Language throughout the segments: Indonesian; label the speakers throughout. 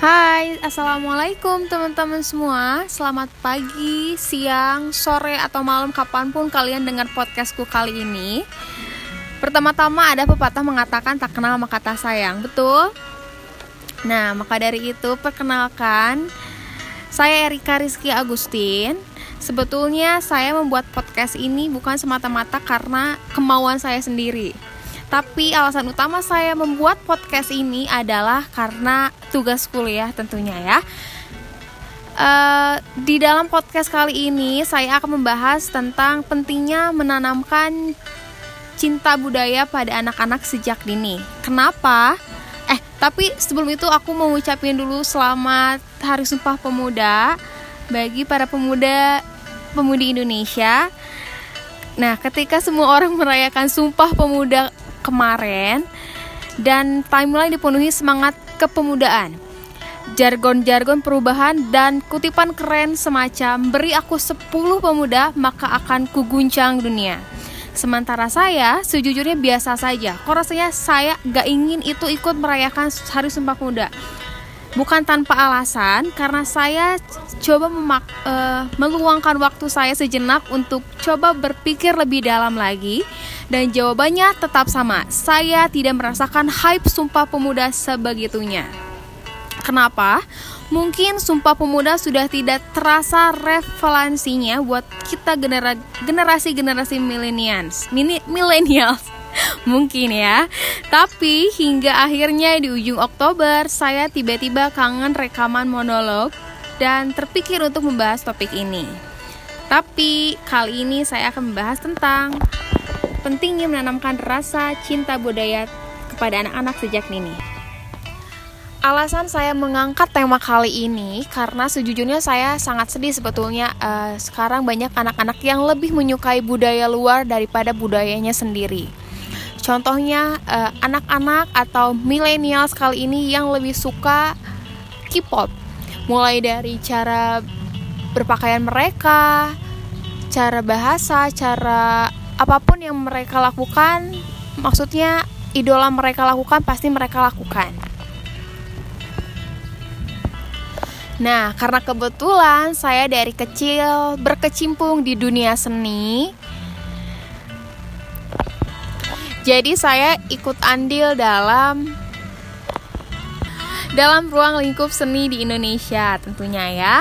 Speaker 1: Hai, Assalamualaikum teman-teman semua. Selamat pagi, siang, sore, atau malam kapan pun kalian dengar podcastku kali ini. Pertama-tama ada pepatah mengatakan tak kenal maka kata sayang, betul? Nah, maka dari itu perkenalkan Saya Erika Rizky Agustin. Sebetulnya saya membuat podcast ini bukan semata-mata karena kemauan saya sendiri tapi alasan utama saya membuat podcast ini adalah karena tugas kuliah tentunya ya. Uh, di dalam podcast kali ini saya akan membahas tentang pentingnya menanamkan cinta budaya pada anak-anak sejak dini. Kenapa? Eh, tapi sebelum itu aku mau ucapin dulu selamat Hari Sumpah Pemuda bagi para pemuda pemudi Indonesia. Nah, ketika semua orang merayakan Sumpah Pemuda kemarin dan timeline dipenuhi semangat kepemudaan. Jargon-jargon perubahan dan kutipan keren semacam beri aku 10 pemuda maka akan kuguncang dunia. Sementara saya sejujurnya biasa saja. Kok rasanya saya gak ingin itu ikut merayakan Hari Sumpah Pemuda bukan tanpa alasan karena saya coba memak uh, meluangkan waktu saya sejenak untuk coba berpikir lebih dalam lagi dan jawabannya tetap sama. Saya tidak merasakan hype Sumpah Pemuda sebegitunya. Kenapa? Mungkin Sumpah Pemuda sudah tidak terasa revelansinya buat kita generasi-generasi millennials. Millennials Mungkin ya. Tapi hingga akhirnya di ujung Oktober saya tiba-tiba kangen rekaman monolog dan terpikir untuk membahas topik ini. Tapi kali ini saya akan membahas tentang pentingnya menanamkan rasa cinta budaya kepada anak-anak sejak dini. Alasan saya mengangkat tema kali ini karena sejujurnya saya sangat sedih sebetulnya uh, sekarang banyak anak-anak yang lebih menyukai budaya luar daripada budayanya sendiri. Contohnya eh, anak-anak atau milenial kali ini yang lebih suka K-pop. Mulai dari cara berpakaian mereka, cara bahasa, cara apa pun yang mereka lakukan, maksudnya idola mereka lakukan pasti mereka lakukan. Nah, karena kebetulan saya dari kecil berkecimpung di dunia seni, jadi saya ikut andil dalam dalam ruang lingkup seni di Indonesia tentunya ya.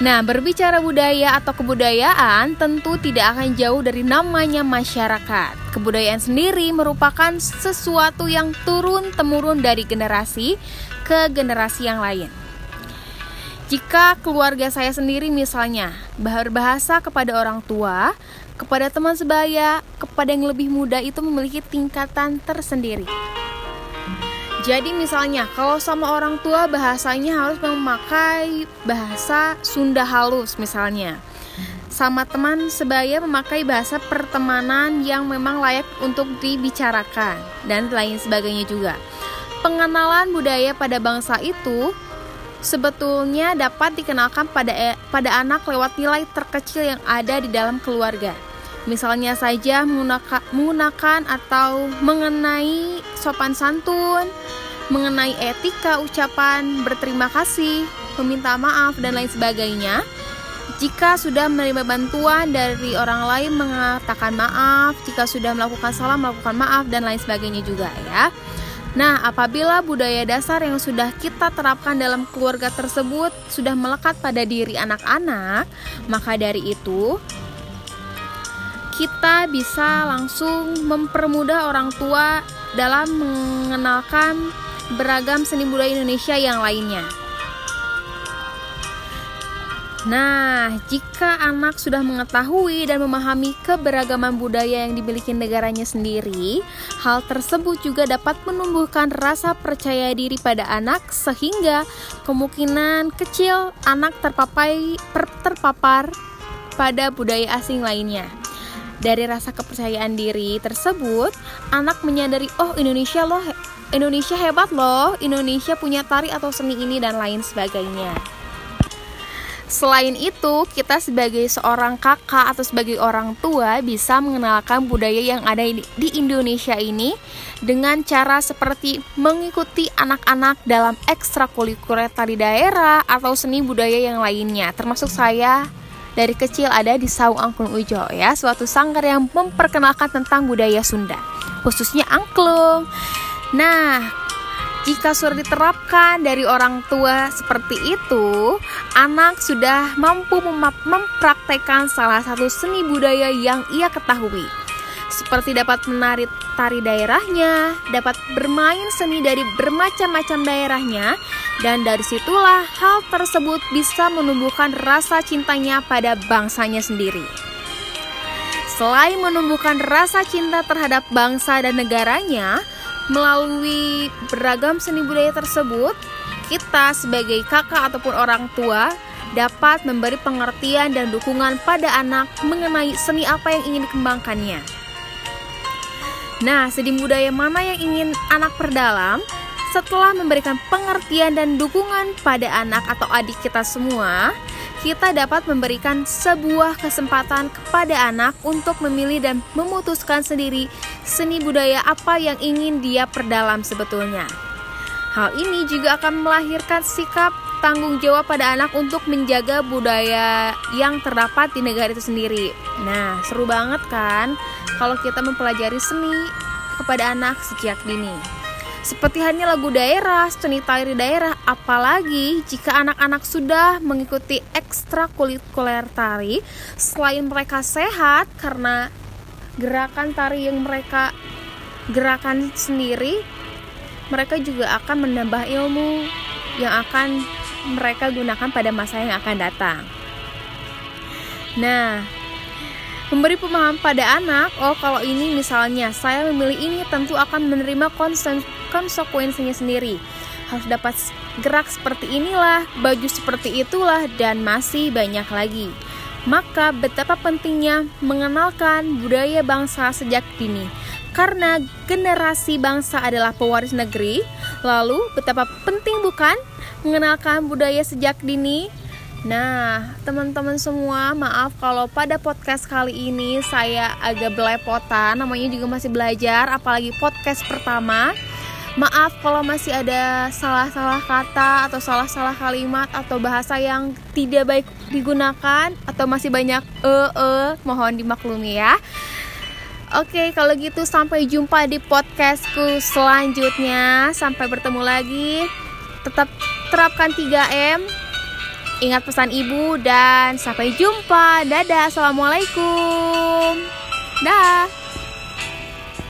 Speaker 1: Nah, berbicara budaya atau kebudayaan tentu tidak akan jauh dari namanya masyarakat. Kebudayaan sendiri merupakan sesuatu yang turun-temurun dari generasi ke generasi yang lain. Jika keluarga saya sendiri misalnya berbahasa kepada orang tua, kepada teman sebaya, kepada yang lebih muda itu memiliki tingkatan tersendiri. Jadi misalnya kalau sama orang tua bahasanya harus memakai bahasa Sunda halus misalnya. Sama teman sebaya memakai bahasa pertemanan yang memang layak untuk dibicarakan dan lain sebagainya juga. Pengenalan budaya pada bangsa itu sebetulnya dapat dikenalkan pada e, pada anak lewat nilai terkecil yang ada di dalam keluarga. Misalnya saja menggunakan atau mengenai sopan santun, mengenai etika ucapan berterima kasih, meminta maaf dan lain sebagainya. Jika sudah menerima bantuan dari orang lain mengatakan maaf, jika sudah melakukan salah melakukan maaf dan lain sebagainya juga ya. Nah, apabila budaya dasar yang sudah kita terapkan dalam keluarga tersebut sudah melekat pada diri anak-anak, maka dari itu kita bisa langsung mempermudah orang tua dalam mengenalkan beragam seni budaya Indonesia yang lainnya. Nah, jika anak sudah mengetahui dan memahami keberagaman budaya yang dimiliki negaranya sendiri, hal tersebut juga dapat menumbuhkan rasa percaya diri pada anak sehingga kemungkinan kecil anak terpapai terpapar pada budaya asing lainnya. Dari rasa kepercayaan diri tersebut, anak menyadari, oh Indonesia loh, Indonesia hebat loh, Indonesia punya tari atau seni ini dan lain sebagainya. Selain itu, kita sebagai seorang kakak atau sebagai orang tua bisa mengenalkan budaya yang ada di Indonesia ini dengan cara seperti mengikuti anak-anak dalam ekstrakurikuler tari daerah atau seni budaya yang lainnya. Termasuk saya dari kecil ada di Saung Angklung Ujo ya, suatu sanggar yang memperkenalkan tentang budaya Sunda, khususnya angklung. Nah, jika sudah diterapkan dari orang tua seperti itu, anak sudah mampu mempraktekkan salah satu seni budaya yang ia ketahui. Seperti dapat menari tari daerahnya, dapat bermain seni dari bermacam-macam daerahnya, dan dari situlah hal tersebut bisa menumbuhkan rasa cintanya pada bangsanya sendiri. Selain menumbuhkan rasa cinta terhadap bangsa dan negaranya, Melalui beragam seni budaya tersebut, kita sebagai kakak ataupun orang tua dapat memberi pengertian dan dukungan pada anak mengenai seni apa yang ingin dikembangkannya. Nah, seni budaya mana yang ingin anak perdalam? Setelah memberikan pengertian dan dukungan pada anak atau adik kita semua, kita dapat memberikan sebuah kesempatan kepada anak untuk memilih dan memutuskan sendiri seni budaya apa yang ingin dia perdalam sebetulnya. Hal ini juga akan melahirkan sikap tanggung jawab pada anak untuk menjaga budaya yang terdapat di negara itu sendiri. Nah, seru banget kan kalau kita mempelajari seni kepada anak sejak dini. Seperti hanya lagu daerah, seni tari daerah, apalagi jika anak-anak sudah mengikuti ekstrakurikuler tari, selain mereka sehat karena gerakan tari yang mereka gerakan sendiri, mereka juga akan menambah ilmu yang akan mereka gunakan pada masa yang akan datang. Nah, Memberi pemahaman pada anak, oh kalau ini misalnya saya memilih ini tentu akan menerima konsekuensinya sendiri. Harus dapat gerak seperti inilah, baju seperti itulah, dan masih banyak lagi. Maka betapa pentingnya mengenalkan budaya bangsa sejak dini. Karena generasi bangsa adalah pewaris negeri, lalu betapa penting bukan mengenalkan budaya sejak dini Nah, teman-teman semua, maaf kalau pada podcast kali ini saya agak belepotan, namanya juga masih belajar, apalagi podcast pertama. Maaf kalau masih ada salah-salah kata atau salah-salah kalimat atau bahasa yang tidak baik digunakan atau masih banyak e e, mohon dimaklumi ya. Oke, kalau gitu sampai jumpa di podcastku selanjutnya. Sampai bertemu lagi. Tetap terapkan 3M Ingat pesan ibu dan sampai jumpa. Dadah, assalamualaikum. Dah.